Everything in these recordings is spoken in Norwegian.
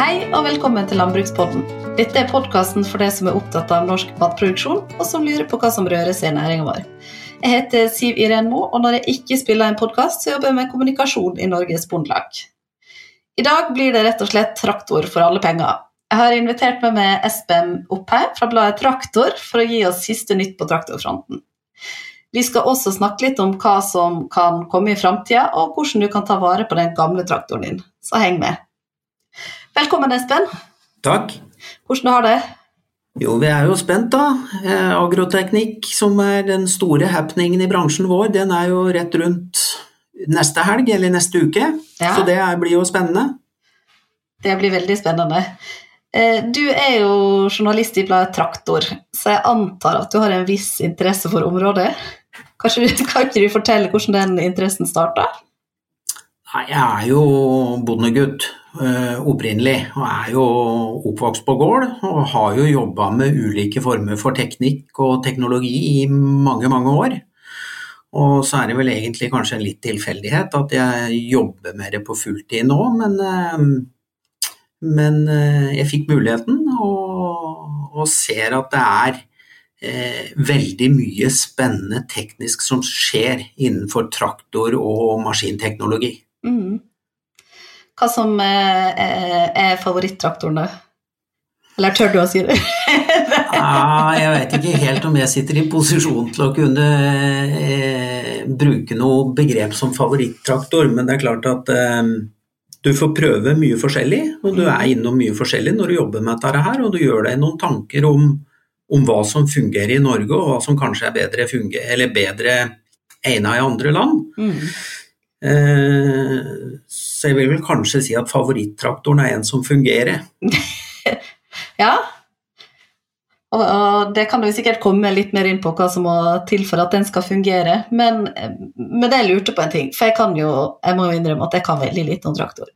Hei og velkommen til Landbrukspodden. Dette er podkasten for deg som er opptatt av norsk matproduksjon, og som lurer på hva som rører seg i næringa vår. Jeg heter Siv Iren Moe, og når jeg ikke spiller en podkast, så jobber jeg med kommunikasjon i Norges Bondelag. I dag blir det rett og slett traktor for alle penger. Jeg har invitert med meg Espen Oppheim fra bladet Traktor for å gi oss siste nytt på traktorfronten. Vi skal også snakke litt om hva som kan komme i framtida, og hvordan du kan ta vare på den gamle traktoren din. Så heng med. Velkommen, Espen. Takk. Hvordan har det? Jo, vi er jo spent, da. Eh, agroteknikk, som er den store happeningen i bransjen vår, den er jo rett rundt neste helg, eller neste uke. Ja. Så det er, blir jo spennende. Det blir veldig spennende. Eh, Du er jo journalist i bladet Traktor, så jeg antar at du har en viss interesse for området. Kanskje, du- kan ikke du fortelle hvordan den interessen starta? Jeg er jo bondegutt øh, opprinnelig, og er jo oppvokst på gård. Og har jo jobba med ulike former for teknikk og teknologi i mange, mange år. Og så er det vel egentlig kanskje en litt tilfeldighet at jeg jobber det på fulltid nå, men, øh, men øh, jeg fikk muligheten og, og ser at det er eh, veldig mye spennende teknisk som skjer innenfor traktor- og maskinteknologi. Mhm. Hva som eh, er er favorittraktoren, da? Eller tør du å si det? Ah, jeg vet ikke helt om jeg sitter i posisjon til å kunne eh, bruke noe begrep som favorittraktor, men det er klart at eh, du får prøve mye forskjellig, og du er innom mye forskjellig når du jobber med dette her, og du gjør deg noen tanker om, om hva som fungerer i Norge, og hva som kanskje er bedre, funger, eller bedre egnet i andre land. Mhm. Eh, så jeg vil vel kanskje si at favorittraktoren er en som fungerer. Ja. Og, det kan du sikkert komme litt mer inn på hva som må til for at den skal fungere. Men, men jeg lurte på en ting, for jeg kan jo, jeg må jo innrømme at jeg kan veldig lite om traktor.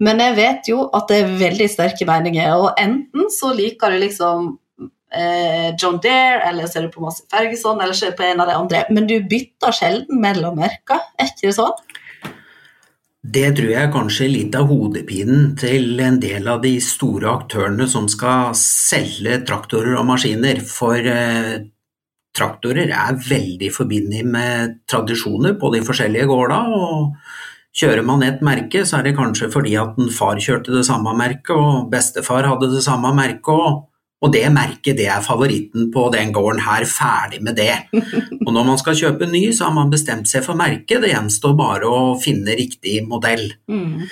Men jeg vet jo at det er veldig sterke meninger, og enten så liker du liksom eh, John Deere, eller så er du på Massey Ferguson, eller så er du på en av de andre. Men du bytter sjelden mellom merker, er ikke det sånn? Det tror jeg kanskje er litt av hodepinen til en del av de store aktørene som skal selge traktorer og maskiner. For eh, traktorer er veldig forbundet med tradisjoner på de forskjellige gårda. og Kjører man et merke, så er det kanskje fordi at en far kjørte det samme merket, og bestefar hadde det samme merket. og og det merket det er favoritten på den gården her, ferdig med det. Og når man skal kjøpe ny, så har man bestemt seg for merket, det gjenstår bare å finne riktig modell. Mm.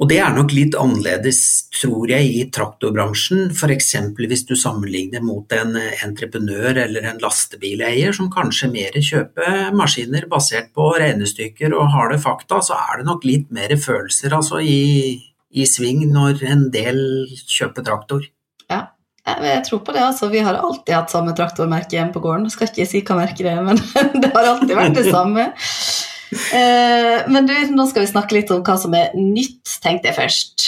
Og det er nok litt annerledes, tror jeg, i traktorbransjen, f.eks. hvis du sammenligner mot en entreprenør eller en lastebileier som kanskje mer kjøper maskiner basert på regnestykker og harde fakta, så er det nok litt mer følelser altså, i, i sving når en del kjøper traktor. Ja, jeg tror på det. altså. Vi har alltid hatt samme traktormerke hjemme på gården. Jeg skal ikke si hva merket det er, men det har alltid vært det samme. Eh, Men du, nå skal vi snakke litt om hva som er nytt, tenkte jeg først.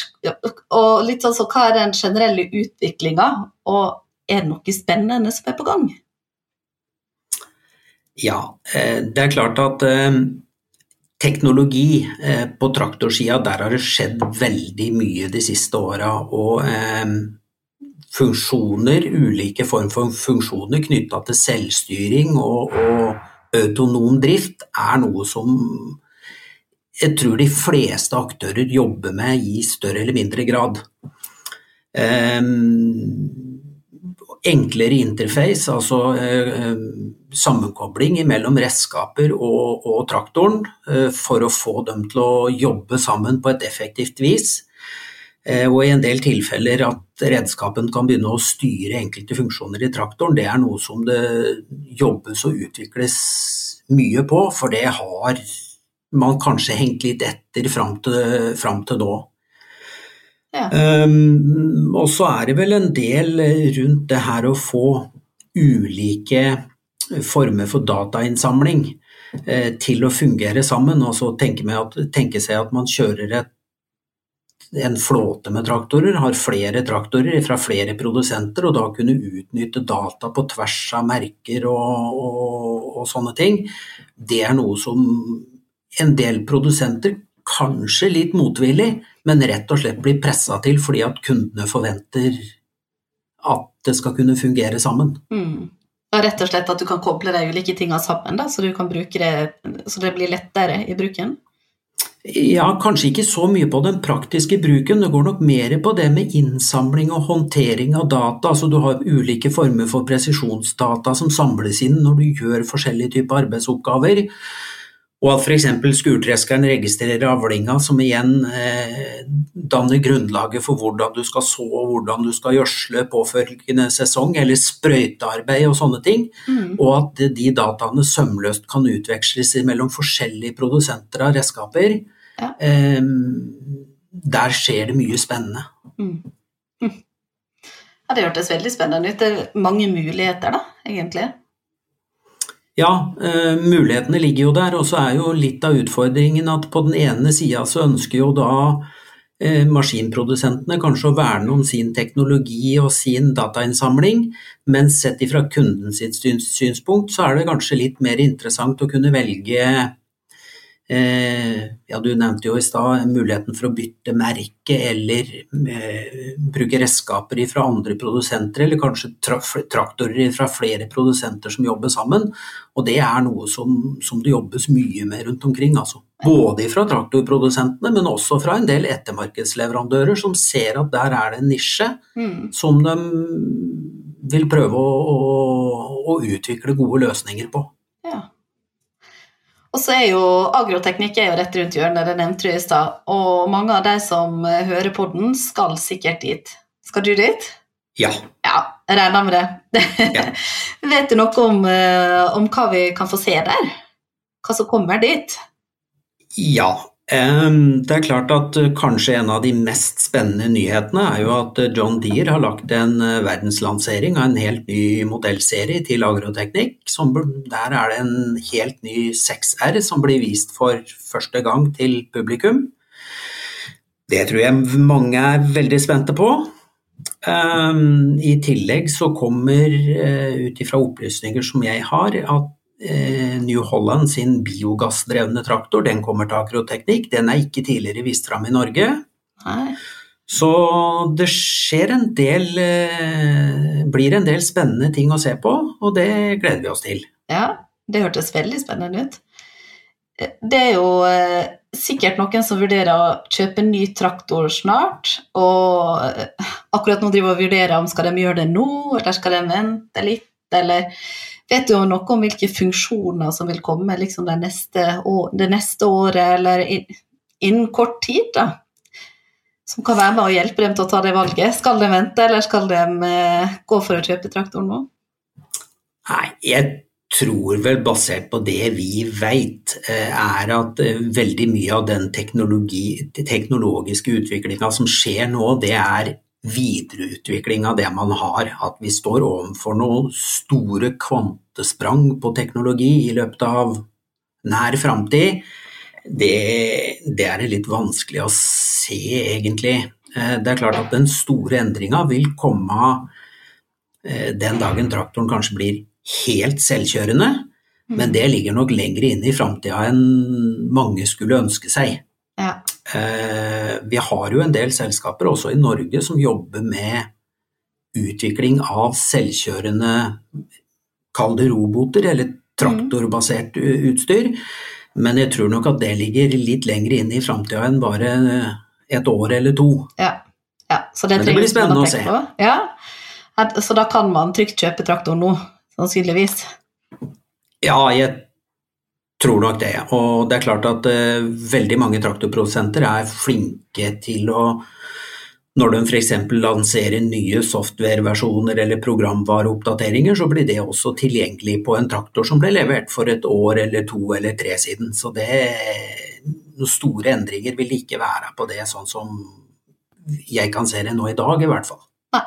Og litt sånn så hva er den generelle utviklinga, og er det noe spennende som er på gang? Ja, eh, det er klart at eh, teknologi på traktorsida, der har det skjedd veldig mye de siste åra. Funksjoner, ulike form for funksjoner knytta til selvstyring og, og autonom drift, er noe som jeg tror de fleste aktører jobber med i større eller mindre grad. Eh, enklere interface, altså eh, sammenkobling mellom redskaper og, og traktoren eh, for å få dem til å jobbe sammen på et effektivt vis. Eh, og i en del tilfeller at redskapen kan begynne å styre enkelte funksjoner i traktoren, det er noe som det jobbes og utvikles mye på, for det har man kanskje hengt litt etter fram til, fram til nå. Ja. Um, og så er det vel en del rundt det her å få ulike former for datainnsamling eh, til å fungere sammen. Og så tenke, med at, tenke seg at man kjører et, en flåte med traktorer, har flere traktorer fra flere produsenter, og da kunne utnytte data på tvers av merker og, og, og sånne ting. Det er noe som en del produsenter, kanskje litt motvillig, men rett og slett blir pressa til fordi at kundene forventer at det skal kunne fungere sammen. Mm. Ja, rett og slett at du kan koble de ulike tingene sammen, da, så, det, så det blir lettere i bruken? Ja, kanskje ikke så mye på den praktiske bruken, det går nok mer på det med innsamling og håndtering av data. Altså du har ulike former for presisjonsdata som samles inn når du gjør forskjellige typer arbeidsoppgaver. Og at f.eks. skurtreskeren registrerer avlinga, som igjen eh, danner grunnlaget for hvordan du skal så, hvordan du skal gjødsle påfølgende sesong, eller sprøytearbeid og sånne ting. Mm. Og at de dataene sømløst kan utveksles mellom forskjellige produsenter av redskaper. Ja. Eh, der skjer det mye spennende. Mm. Hm. Ja, det hørtes veldig spennende ut. Det er mange muligheter, da, egentlig. Ja, eh, mulighetene ligger jo der, og så er jo litt av utfordringen at på den ene sida så ønsker jo da eh, maskinprodusentene kanskje å verne om sin teknologi og sin datainnsamling, men sett ifra kundens synspunkt så er det kanskje litt mer interessant å kunne velge ja, du nevnte jo i stad muligheten for å bytte merke eller eh, bruke redskaper fra andre produsenter, eller kanskje traktorer fra flere produsenter som jobber sammen. Og det er noe som, som det jobbes mye med rundt omkring. Altså. Både fra traktorprodusentene, men også fra en del ettermarkedsleverandører som ser at der er det en nisje mm. som de vil prøve å, å, å utvikle gode løsninger på. Og så er jo agroteknikk er jo rett rundt hjørnet, det nevnte du i stad. Og mange av de som hører på den, skal sikkert dit. Skal du dit? Ja. Ja, regner med det. Ja. Vet du noe om, eh, om, hva vi kan få se der? Hva som kommer dit? Ja, det er klart at eh, kanskje en av de mest spennende nyhetene er jo at eh, John Deere har lagt en eh, verdenslansering av en helt ny modellserie til agroteknikk. der er det en helt ny 6R som blir vist for første gang til publikum. Det tror jeg mange er veldig spente på. I tillegg så kommer, ut ifra opplysninger som jeg har, at New Holland sin biogassdrevne traktor, den kommer til Akroteknikk. Den er ikke tidligere vist fram i Norge. Nei. Så det skjer en del eh, Blir en del spennende ting å se på, og det gleder vi oss til. Ja, det hørtes veldig spennende ut. Eh, det er jo sikkert noen som vurderer å kjøpe en ny traktor snart, og akkurat nå driver og vurderer om skal de gjøre det nå, eller skal de vente litt, eller Vet du noe om hvilke funksjoner som vil komme liksom det, neste år, det neste året, eller innen kort tid? da? Som kan være med å hjelpe dem til å ta det valget? Skal de vente, eller skal de eh, gå for å kjøpe traktoren nå? Nei, jeg tror vel, basert på det vi vet, eh, er at eh, veldig mye av den teknologiske utviklinga som skjer nå, det er videreutvikling av det man har. At vi står overfor noen store kvantesprang på teknologi i løpet av nær framtid, det, det, er det litt vanskelig å se, egentlig. Eh, det er klart at den store endringa vil komme eh, den dagen traktoren kanskje blir helt selvkjørende, men det ligger nok lenger inne i framtida enn mange skulle ønske seg. Eh, vi har jo en del selskaper også i Norge som jobber med utvikling av selvkjørende Kall det roboter eller traktorbasert utstyr. Men jeg tror nok at det ligger litt lenger inn i framtida enn bare et år eller to. Ja, ja så det, Men det blir spennende å se. Ja. Så da kan man trygt kjøpe traktor nå, sannsynligvis? Ja, jeg tror nok det. Og det er klart at uh, veldig mange traktorprodusenter er flinke til å når de f.eks. lanserer nye software-versjoner eller programvareoppdateringer, så blir det også tilgjengelig på en traktor som ble levert for et år eller to eller tre siden. Så det, noen store endringer vil ikke være på det, sånn som jeg kan se det nå i dag, i hvert fall. Nei.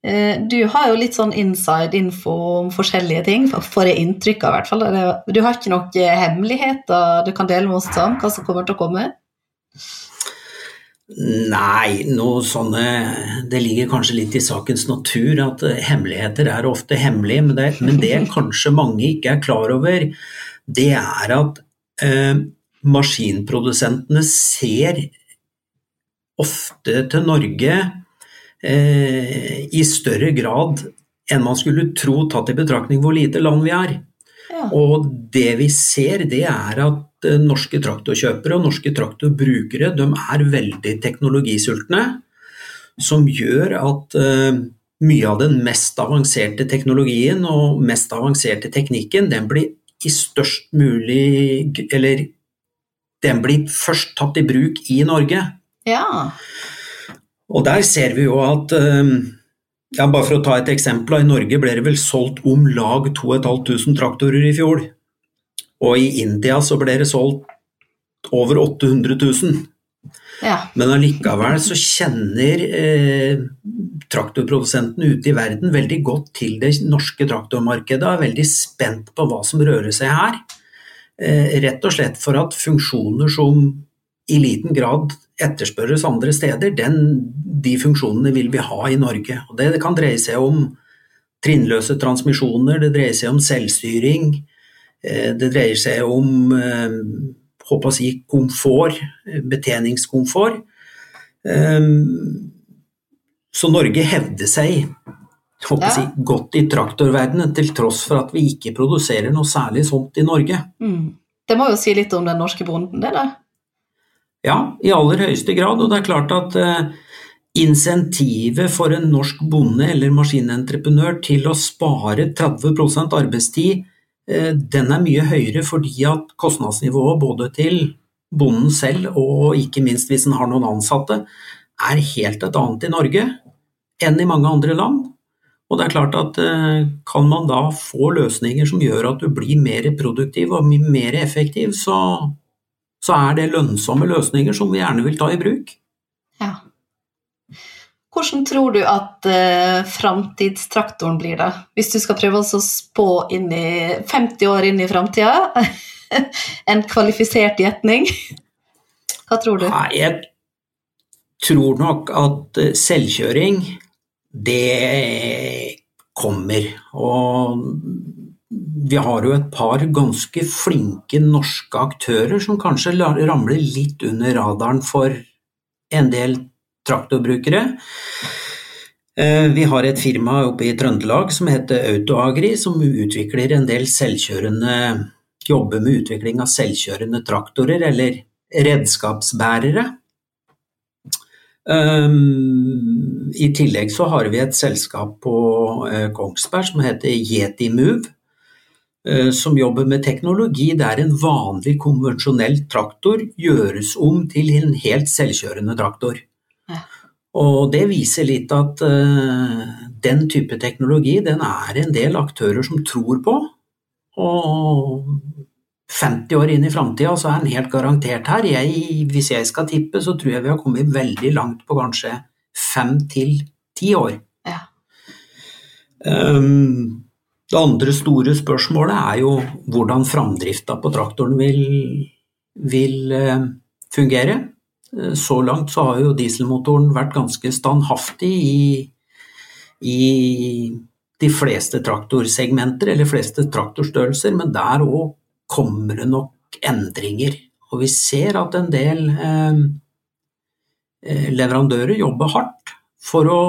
Eh, du har jo litt sånn inside info om forskjellige ting, får jeg inntrykk av i hvert fall. Du har ikke noen hemmeligheter du kan dele med oss om hva som kommer til å komme? Nei, noe sånne Det ligger kanskje litt i sakens natur at eh, hemmeligheter er ofte hemmelige, men det, men det kanskje mange ikke er klar over, det er at eh, maskinprodusentene ser ofte til Norge eh, i større grad enn man skulle tro, tatt i betraktning hvor lite land vi er. Ja. Og det vi ser, det er at eh, norske traktorkjøpere og norske traktorbrukere de er veldig teknologisultne. Som gjør at uh, mye av den mest avanserte teknologien og mest avanserte teknikken, den blir i størst mulig Eller den blir først tatt i bruk i Norge. ja. Og der ser vi jo at uh, ja, Bare for å ta et eksempel, i Norge ble det vel solgt om lag 2500 traktorer i fjor. Og i India så ble det solgt over 800 000. ja. Men allikevel så kjenner eh, traktorprodusentene ute i verden veldig godt til det norske traktormarkedet og er veldig spent på hva som rører seg her. Eh, rett og slett for at funksjoner som i liten grad etterspørres andre steder, den, de funksjonene vil vi ha i Norge. Og det, det kan dreie seg om trinnløse transmisjoner, det dreier seg om selvstyring, eh, det dreier seg om eh, håper å si komfort, eh, betjeningskomfort. Um, så Norge hevder seg håper å si, godt i traktorverdenen, til tross for at vi ikke produserer noe særlig sånt i Norge. Mm. Det må jo si litt om den norske bonden, det der. Ja, i aller høyeste grad. Og det er klart at eh, insentivet for en norsk bonde eller maskinentreprenør til å spare 30 arbeidstid, eh, den er mye høyere fordi at kostnadsnivået både til bonden selv og ikke minst hvis en har noen ansatte, er helt et annet i Norge enn i mange andre land. Og det er klart at eh, kan man da få løsninger som gjør at du blir mer produktiv og mer effektiv, så, så er det lønnsomme løsninger som vi gjerne vil ta i bruk. Ja. Hvordan tror du at uh, framtidstraktoren blir, da? Hvis du skal prøve å spå inn i 50 år inn i framtida? en kvalifisert gjetning? Hva tror du? Nei, jeg tror nok at eh, selvkjøring, det kommer. Og vi har jo et par ganske flinke norske aktører som kanskje ramler litt under radaren for en del traktorbrukere. Eh, Vi har et firma oppe i Trøndelag som heter Autoagri, som utvikler en del selvkjørende Jobber med utvikling av selvkjørende traktorer, eller redskapsbærere. Um, I tillegg så har vi et selskap på uh, Kongsberg som heter Yeti Move, som jobber med teknologi der en vanlig konvensjonell traktor gjøres om til en helt selvkjørende traktor. Ja. Og det viser litt at uh, den type teknologi den er en del aktører som tror på. Og 50 år inn i framtida så er den helt garantert her. Jeg, hvis jeg skal tippe, så tror jeg vi har kommet veldig langt på kanskje fem til ti år. Ja. Um, det andre store spørsmålet er jo hvordan framdrifta på traktoren vil, vil eh, fungere. Eh, Så langt så har jo dieselmotoren vært ganske standhaftig i, i de fleste traktorsegmenter, eller fleste traktorstørrelser, men der òg kommer det nok endringer. Og vi ser at en del eh, eh, leverandører jobber hardt for å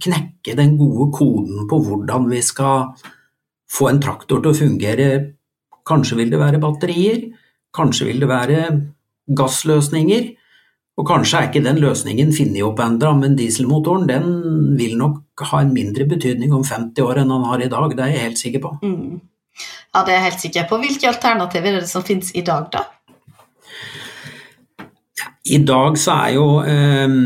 knekke den gode koden på hvordan vi skal få en traktor til å fungere. Kanskje vil det være batterier, kanskje vil det være gassløsninger, og kanskje er ikke den løsningen funnet opp ennå, men dieselmotoren den vil nok ha en mindre betydning om 50 år enn den har i dag, det er jeg helt sikker på. Mm. Ja, det er jeg helt sikker på. Hvilke alternativer er det som finnes i dag, da? I dag så er jo eh,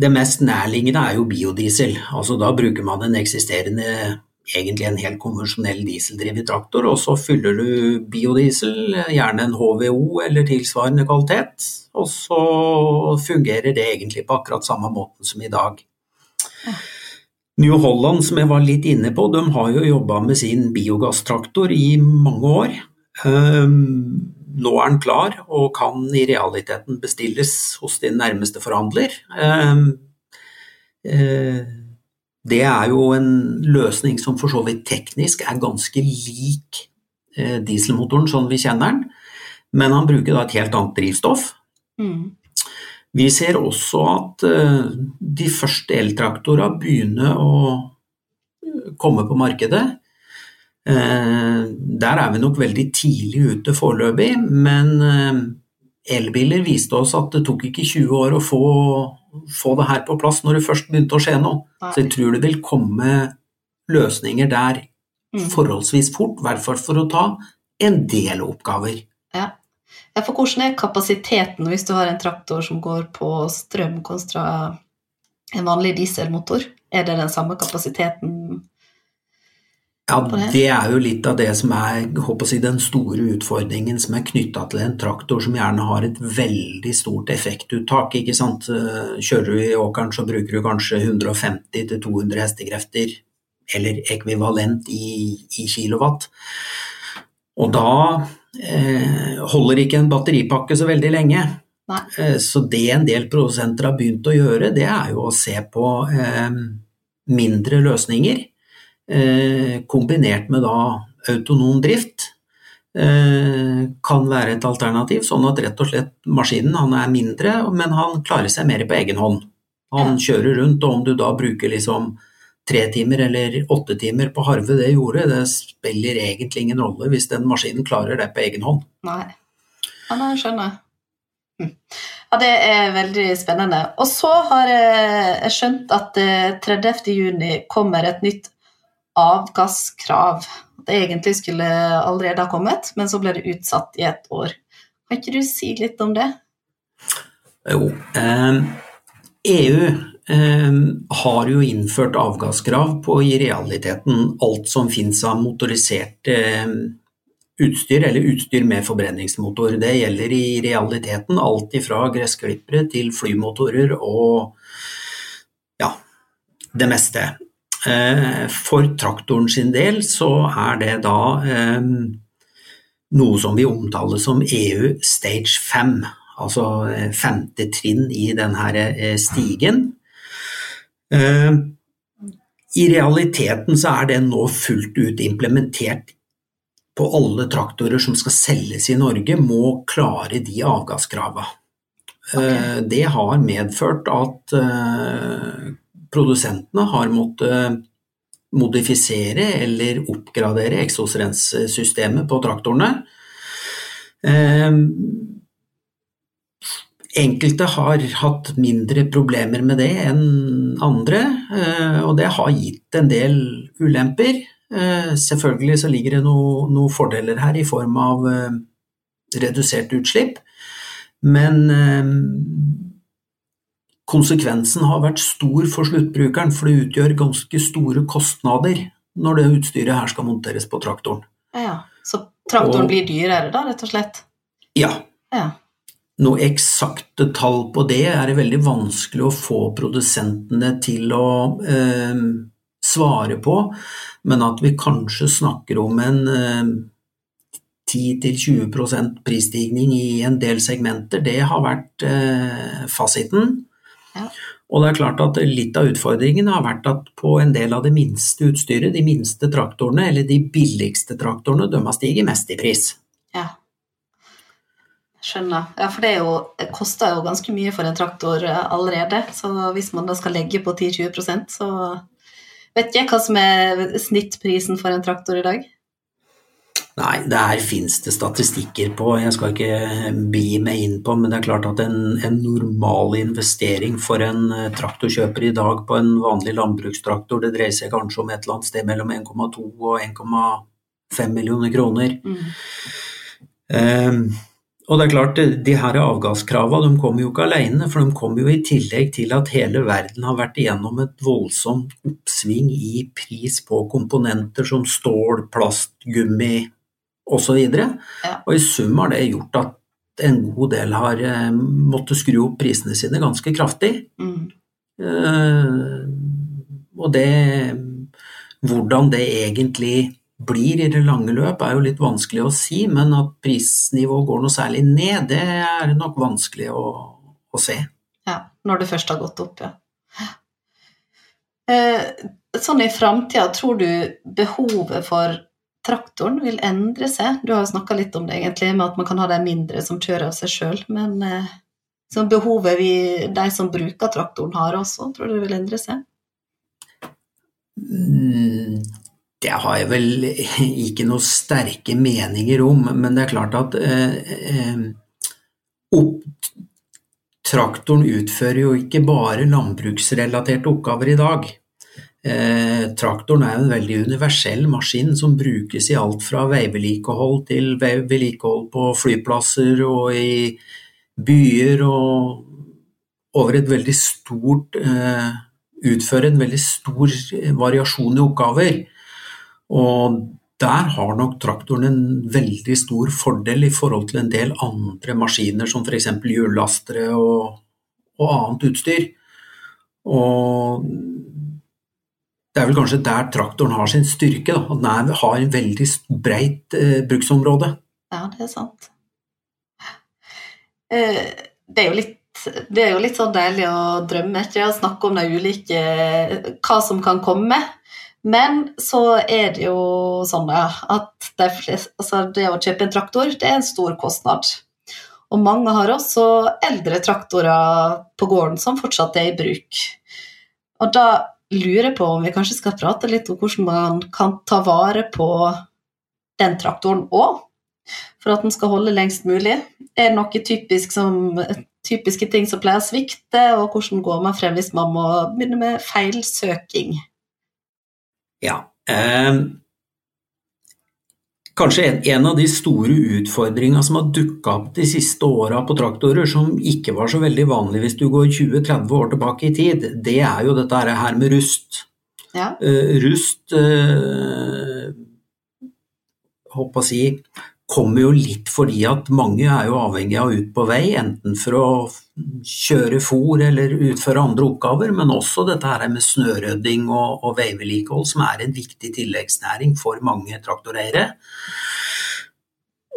det mest nærliggende er jo biodiesel. Altså da bruker man en eksisterende, egentlig en helt konvensjonell dieseldrevet traktor, og så fyller du biodiesel, gjerne en HVO eller tilsvarende kvalitet, og så fungerer det egentlig på akkurat samme måten som i dag. New Holland, som jeg var litt inne på, de har jo jobba med sin biogasstraktor i mange år. Um, nå er den klar og kan i realiteten bestilles hos din nærmeste forhandler. Um, uh, det er jo en løsning som for så vidt teknisk er ganske lik uh, dieselmotoren sånn vi kjenner den, men han bruker da et helt annet drivstoff. Mm. Vi ser også at de første eltraktorene begynner å komme på markedet. Der er vi nok veldig tidlig ute foreløpig, men elbiler viste oss at det tok ikke 20 år å få, få det her på plass når det først begynte å skje noe. Så jeg tror det vil komme løsninger der mm. forholdsvis fort, i hvert fall for å ta en del oppgaver. Ja. ja, for hvordan er kapasiteten hvis du har en traktor som går på strøm kontra en vanlig dieselmotor? Er det den samme kapasiteten? Ja, det er jo litt av det som er si, den store utfordringen som er knytta til en traktor som gjerne har et veldig stort effektuttak. ikke sant? Kjører du i åkeren så bruker du kanskje 150-200 hestekrefter eller ekvivalent i, i kilowatt. Og da eh, holder ikke en batteripakke så veldig lenge. Eh, så det en del produsenter har begynt å gjøre, det er jo å se på eh, mindre løsninger eh, kombinert med da autonom drift. Eh, kan være et alternativ, sånn at rett og slett maskinen han er mindre, men han klarer seg mer på egen hånd. Han kjører rundt, og om du da bruker liksom tre timer eller åtte timer på Harve det gjorde, det spiller egentlig ingen rolle hvis den maskinen klarer det på egen hånd. Nei, ja, det skjønner. jeg. Ja, Det er veldig spennende. Og så har jeg skjønt at 30.6 kommer et nytt avgasskrav. Det egentlig skulle allerede ha kommet, men så ble det utsatt i et år. Kan ikke du si litt om det? Jo. Eh, EU eh, har jo innført avgasskrav på i realiteten alt som finnes av motorisert eh, utstyr, eller utstyr med forbrenningsmotor. Det gjelder i realiteten alt ifra gressklippere til flymotorer og ja, det meste. Ehm, for traktoren sin del så er det da noe som vi omtaler som EU stage 5, altså eh, femte trinn i denne eh, stigen. Eh, I realiteten så er den nå fullt ut implementert på alle traktorer som skal selges i Norge, må klare de avgasskravene. Okay. Eh, det har medført at eh, produsentene har måttet modifisere eller oppgradere eksosrensesystemet på traktorene. Enkelte har hatt mindre problemer med det enn andre, eh, og det har gitt en del ulemper. Eh, selvfølgelig så ligger det noen noe fordeler her i form av eh, redusert utslipp, men konsekvensen har vært stor for sluttbrukeren, for det utgjør ganske store kostnader når det utstyret her skal monteres på traktoren. Ja, Så traktoren og, blir dyrere da, rett og slett? Ja. ja noe eksakte tall på det er det veldig vanskelig å få produsentene til å eh, svare på, men at vi kanskje snakker om en eh, 10-20% prisstigning i en del segmenter, det har vært eh, fasiten. Ja. Og det er klart at litt av utfordringen har vært at på en del av det minste utstyret, de minste traktorene, eller de billigste traktorene, de har stiget mest i pris. Ja. Skjønner. Ja, for det, jo, det, koster jo ganske mye for en traktor eh, allerede. Så hvis man da skal legge på 10-20 så vet jeg hva som er snittprisen for en traktor i dag. Nei, der fins det statistikker på, jeg skal ikke bi meg inn på, men det er klart at en, en normal investering for en eh, traktorkjøper i dag på en vanlig landbrukstraktor, det dreier seg kanskje om et eller annet sted mellom 1,2 og 1,5 millioner kroner. Mm. Um, og det er klart, de her avgasskravene kommer jo ikke alene, for de kommer jo i tillegg til at hele verden har vært igjennom et voldsomt oppsving i pris på komponenter som stål, plast, gummi osv. Ja. og i sum har det gjort at en god del har eh, måttet skru opp prisene sine ganske kraftig. Mm. Uh, og det Hvordan det egentlig blir i det lange løp, er jo litt vanskelig å si, men at prisnivået går noe særlig ned, det er nok vanskelig å, å se. Ja, når det først har gått opp, ja. Eh, sånn i framtida, tror du behovet for traktoren vil endre seg? Du har jo snakka litt om det, egentlig, med at man kan ha de mindre som kjører av seg sjøl, men eh, behovet vi, de som bruker traktoren har også, tror du det vil endre seg? Mm, det har jeg vel ikke noen sterke meninger om, men det er klart at eh, eh, opp, traktoren utfører jo ikke bare landbruksrelaterte oppgaver i dag. Eh, traktoren er en veldig universell maskin som brukes i alt fra veivedlikehold til vedlikehold på flyplasser og i byer og over et veldig stort eh, Utfører en veldig stor variasjon i oppgaver. Og der har nok traktoren en veldig stor fordel i forhold til en del andre maskiner, som f.eks. hjullastere og, og, annet utstyr. Og det er vel kanskje der traktoren har sin styrke, da. at den har en veldig breit eh, bruksområde. Ja, det er sant. Eh, det er jo litt det er jo litt sånn deilig å drømme, ikke å snakke om de ulike Hva som kan komme. Men så er det jo sånn ja, at det, flest, altså det å kjøpe en traktor, det er en stor kostnad. Og mange har også eldre traktorer på gården som fortsatt er i bruk. Og da lurer på om vi kanskje skal prate litt om hvordan man kan ta vare på den traktoren òg, for at den skal holde lengst mulig. Er det noe typisk som, typiske ting som pleier å svikte, og hvordan går man frem hvis man må begynne med feilsøking? Ja. Eh, kanskje en, en, av de store utfordringene som har dukka opp de siste åra på traktorer, som ikke var så veldig vanlig hvis du går 20-30 år tilbake i tid, det er jo dette her med rust. Ja. Uh, rust uh, Håper å si kommer jo litt fordi at mange er jo avhengig av ut på vei, enten for å kjøre fòr eller utføre andre oppgaver, men også dette her med snørydding og, og veivedlikehold, som er en viktig tilleggsnæring for mange traktoreiere.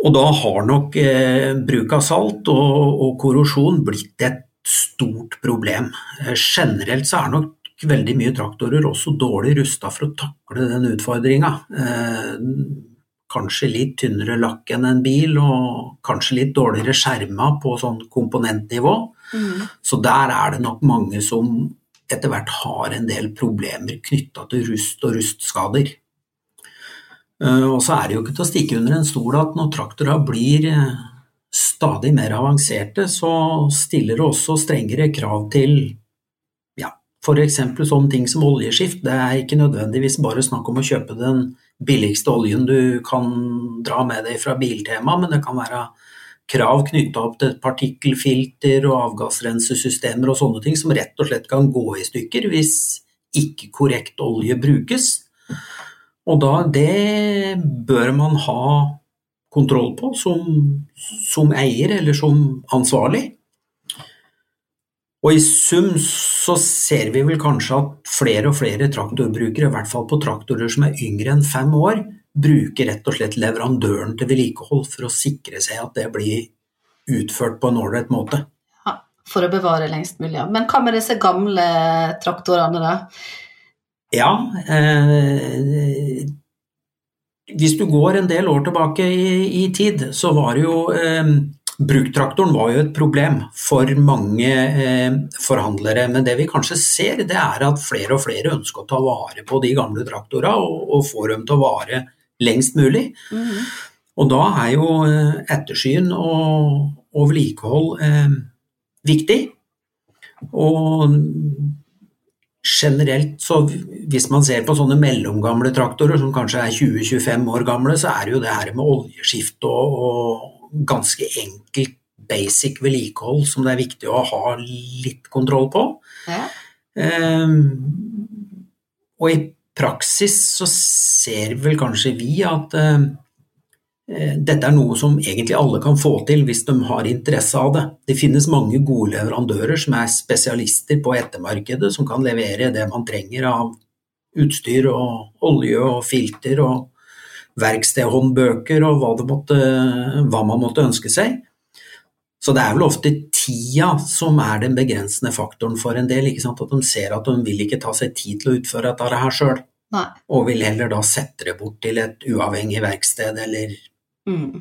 Og da har nok eh, bruk av salt og, og, korrosjon blitt et stort problem. Eh, generelt så er nok veldig mye traktorer også dårlig rusta for å takle den utfordringa. Eh, kanskje litt tynnere lakk enn en bil, og kanskje litt dårligere skjerma på sånn komponentnivå. Mm. Så der er det nok mange som etter hvert har en del problemer knytta til rust og rustskader. Eh, og så er det jo ikke til å stikke under en stol at når traktorer blir eh, stadig mer avanserte, så stiller det også strengere krav til ja, f.eks. sånne ting som oljeskift. Det er ikke nødvendigvis bare snakk om å kjøpe den billigste oljen du kan dra med deg fra Biltema, men det kan være krav knytta opp til partikkelfilter og avgassrensesystemer og sånne ting som rett og slett kan gå i stykker hvis ikke korrekt olje brukes. Og da, det bør man ha kontroll på som, som eier eller som ansvarlig. Og i sum så ser vi vel kanskje at flere og flere traktorbrukere, i hvert fall på traktorer som er yngre enn fem år, bruker rett og slett leverandøren til vedlikehold for å sikre seg at det blir utført på en ålreit måte. Ja, for å bevare lengst mulig. Ja. Men hva med disse gamle traktorene, da? Ja, eh, hvis du går en del år tilbake i, i tid, så var det jo eh, Bruktraktoren var jo et problem for mange eh, forhandlere, men det vi kanskje ser, det er at flere og flere ønsker å ta vare på de gamle traktorene og, og få dem til å vare lengst mulig. Mm. Og da er jo eh, ettersyn og, og vedlikehold eh, viktig. Og generelt, så hvis man ser på sånne mellomgamle traktorer som kanskje er 20-25 år gamle, så er det jo det her med oljeskift og, og ganske enkelt basic vedlikehold som det er viktig å ha litt kontroll på. Ja. Um, og i praksis så ser vel kanskje vi at uh, dette er noe som egentlig alle kan få til hvis de har interesse av det. Det finnes mange gode leverandører som er spesialister på ettermarkedet, som kan levere det man trenger av utstyr og olje og filter og verkstedhåndbøker og hva, måtte, hva, man måtte ønske seg. Så det er vel ofte tida som er den begrensende faktoren for en del. At de ser at de vil ikke ta seg tid til å utføre dette her sjøl, og vil heller da sette det bort til et uavhengig verksted eller mm.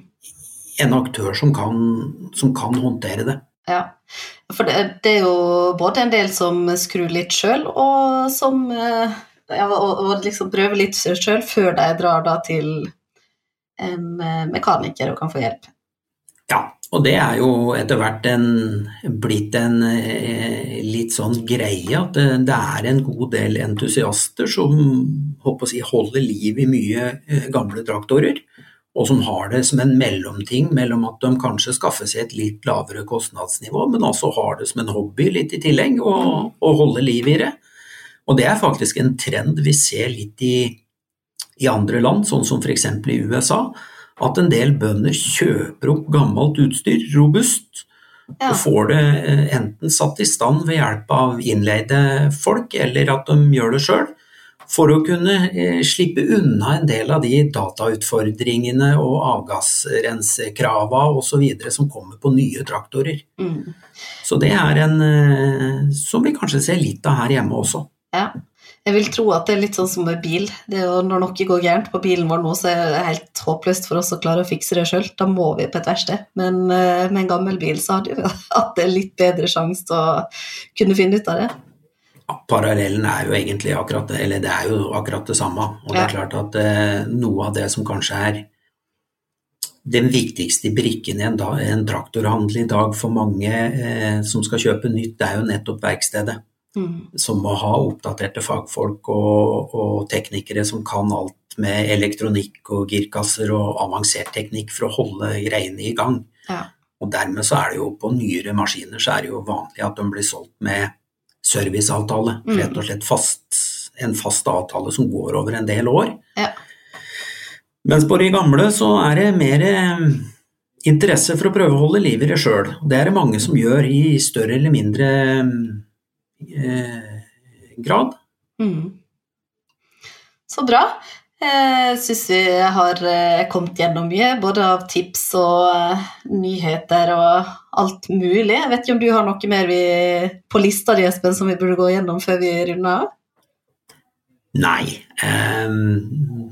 en aktør som kan, som kan håndtere det. Ja, for det, det, er jo både en del som skrur litt sjøl, og som eh, og, og liksom prøve litt sjøl før de drar da til en eh, mekaniker og kan få hjelp. Ja, og det er jo etter hvert en, blitt en eh, litt sånn greie at det, det, er en god del entusiaster som håper å si, holder liv i mye eh, gamle traktorer. Og som har det som en mellomting mellom at de kanskje skaffer seg et litt lavere kostnadsnivå, men også har det som en hobby litt i tillegg, og holder liv i det. Og det er faktisk en trend vi ser litt i, i andre land, sånn som f.eks. i USA at en del bønder kjøper opp gammelt utstyr, robust, ja. og får det eh, enten satt i stand ved hjelp av innleide folk, eller at de gjør det sjøl, for å kunne eh, slippe unna en del av de datautfordringene og avgassrensekravene osv. som kommer på nye traktorer. Mm. Så det er en eh, som vi kanskje ser litt av her hjemme også. Ja. Jeg vil tro at det er litt sånn som med bil. Det er jo når noe går gærent på bilen vår nå, så er det helt håpløst for oss å klare å fikse det sjøl. Da må vi på et verksted. Men uh, med en gammel bil så hadde vi hatt en litt bedre sjanse til å kunne finne ut av det. Ja, parallellen er jo egentlig akkurat det, eller det er jo akkurat det samme. Og det er klart at uh, noe av det som kanskje er den viktigste brikken i en, en traktorhandel i dag for mange eh, som skal kjøpe nytt, det er jo nettopp verkstedet. Mm. Som må ha oppdaterte fagfolk og, og, teknikere som kan alt med elektronikk og girkasser og avansert teknikk for å holde greiene i gang. Ja. Og dermed så er det jo på nyere maskiner så er det jo vanlig at de blir solgt med serviceavtale. Mm. Rett og slett fast, en fast avtale som går over en del år. Ja. Mens på de gamle så er det mer eh, interesse for å prøve å holde liv i det sjøl. Det er det mange som gjør i større eller mindre eh, grad. Mm. Så bra. Jeg eh, syns vi har eh, kommet gjennom mye, både av tips og nyheter og alt mulig. Jeg vet ikke om du har noe mer vi, på lista di, Espen, som vi burde gå gjennom før vi runder av? Nei. Eh,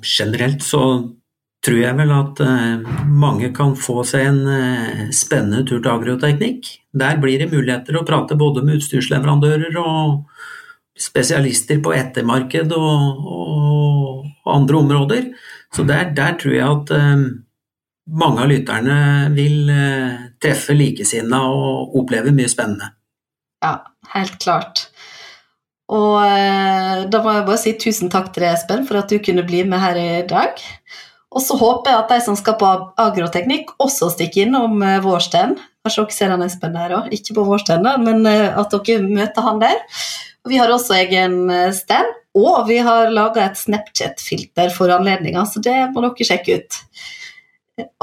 generelt så tror jeg vel at uh, mange kan få seg en uh, spennende tur til agroteknikk. Der blir det muligheter å prate både med utstyrsleverandører og spesialister på ettermarked og, og, andre områder. Så der, der tror jeg at uh, mange av lytterne vil treffe likesinnede og oppleve mye spennende. Ja, helt klart. Og da må jeg bare si tusen takk til deg, Espen, for at du kunne bli med her i dag. Og så håper jeg at de som skal på agroteknikk, også stikker innom eh, Vårsten. Kanskje dere ser han Espen der òg, ikke på Vårsten, men eh, at dere møter han der. Vi har også egen eh, stand, og vi har laga et Snapchat-filter for anledninga, så det må dere sjekke ut.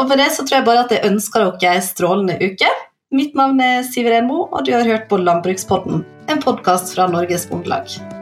Og med det så tror jeg bare at jeg ønsker dere ei strålende uke. Mitt navn er Siver Enmo, og du har hørt på Landbrukspodden, en podkast fra Norges Bondelag.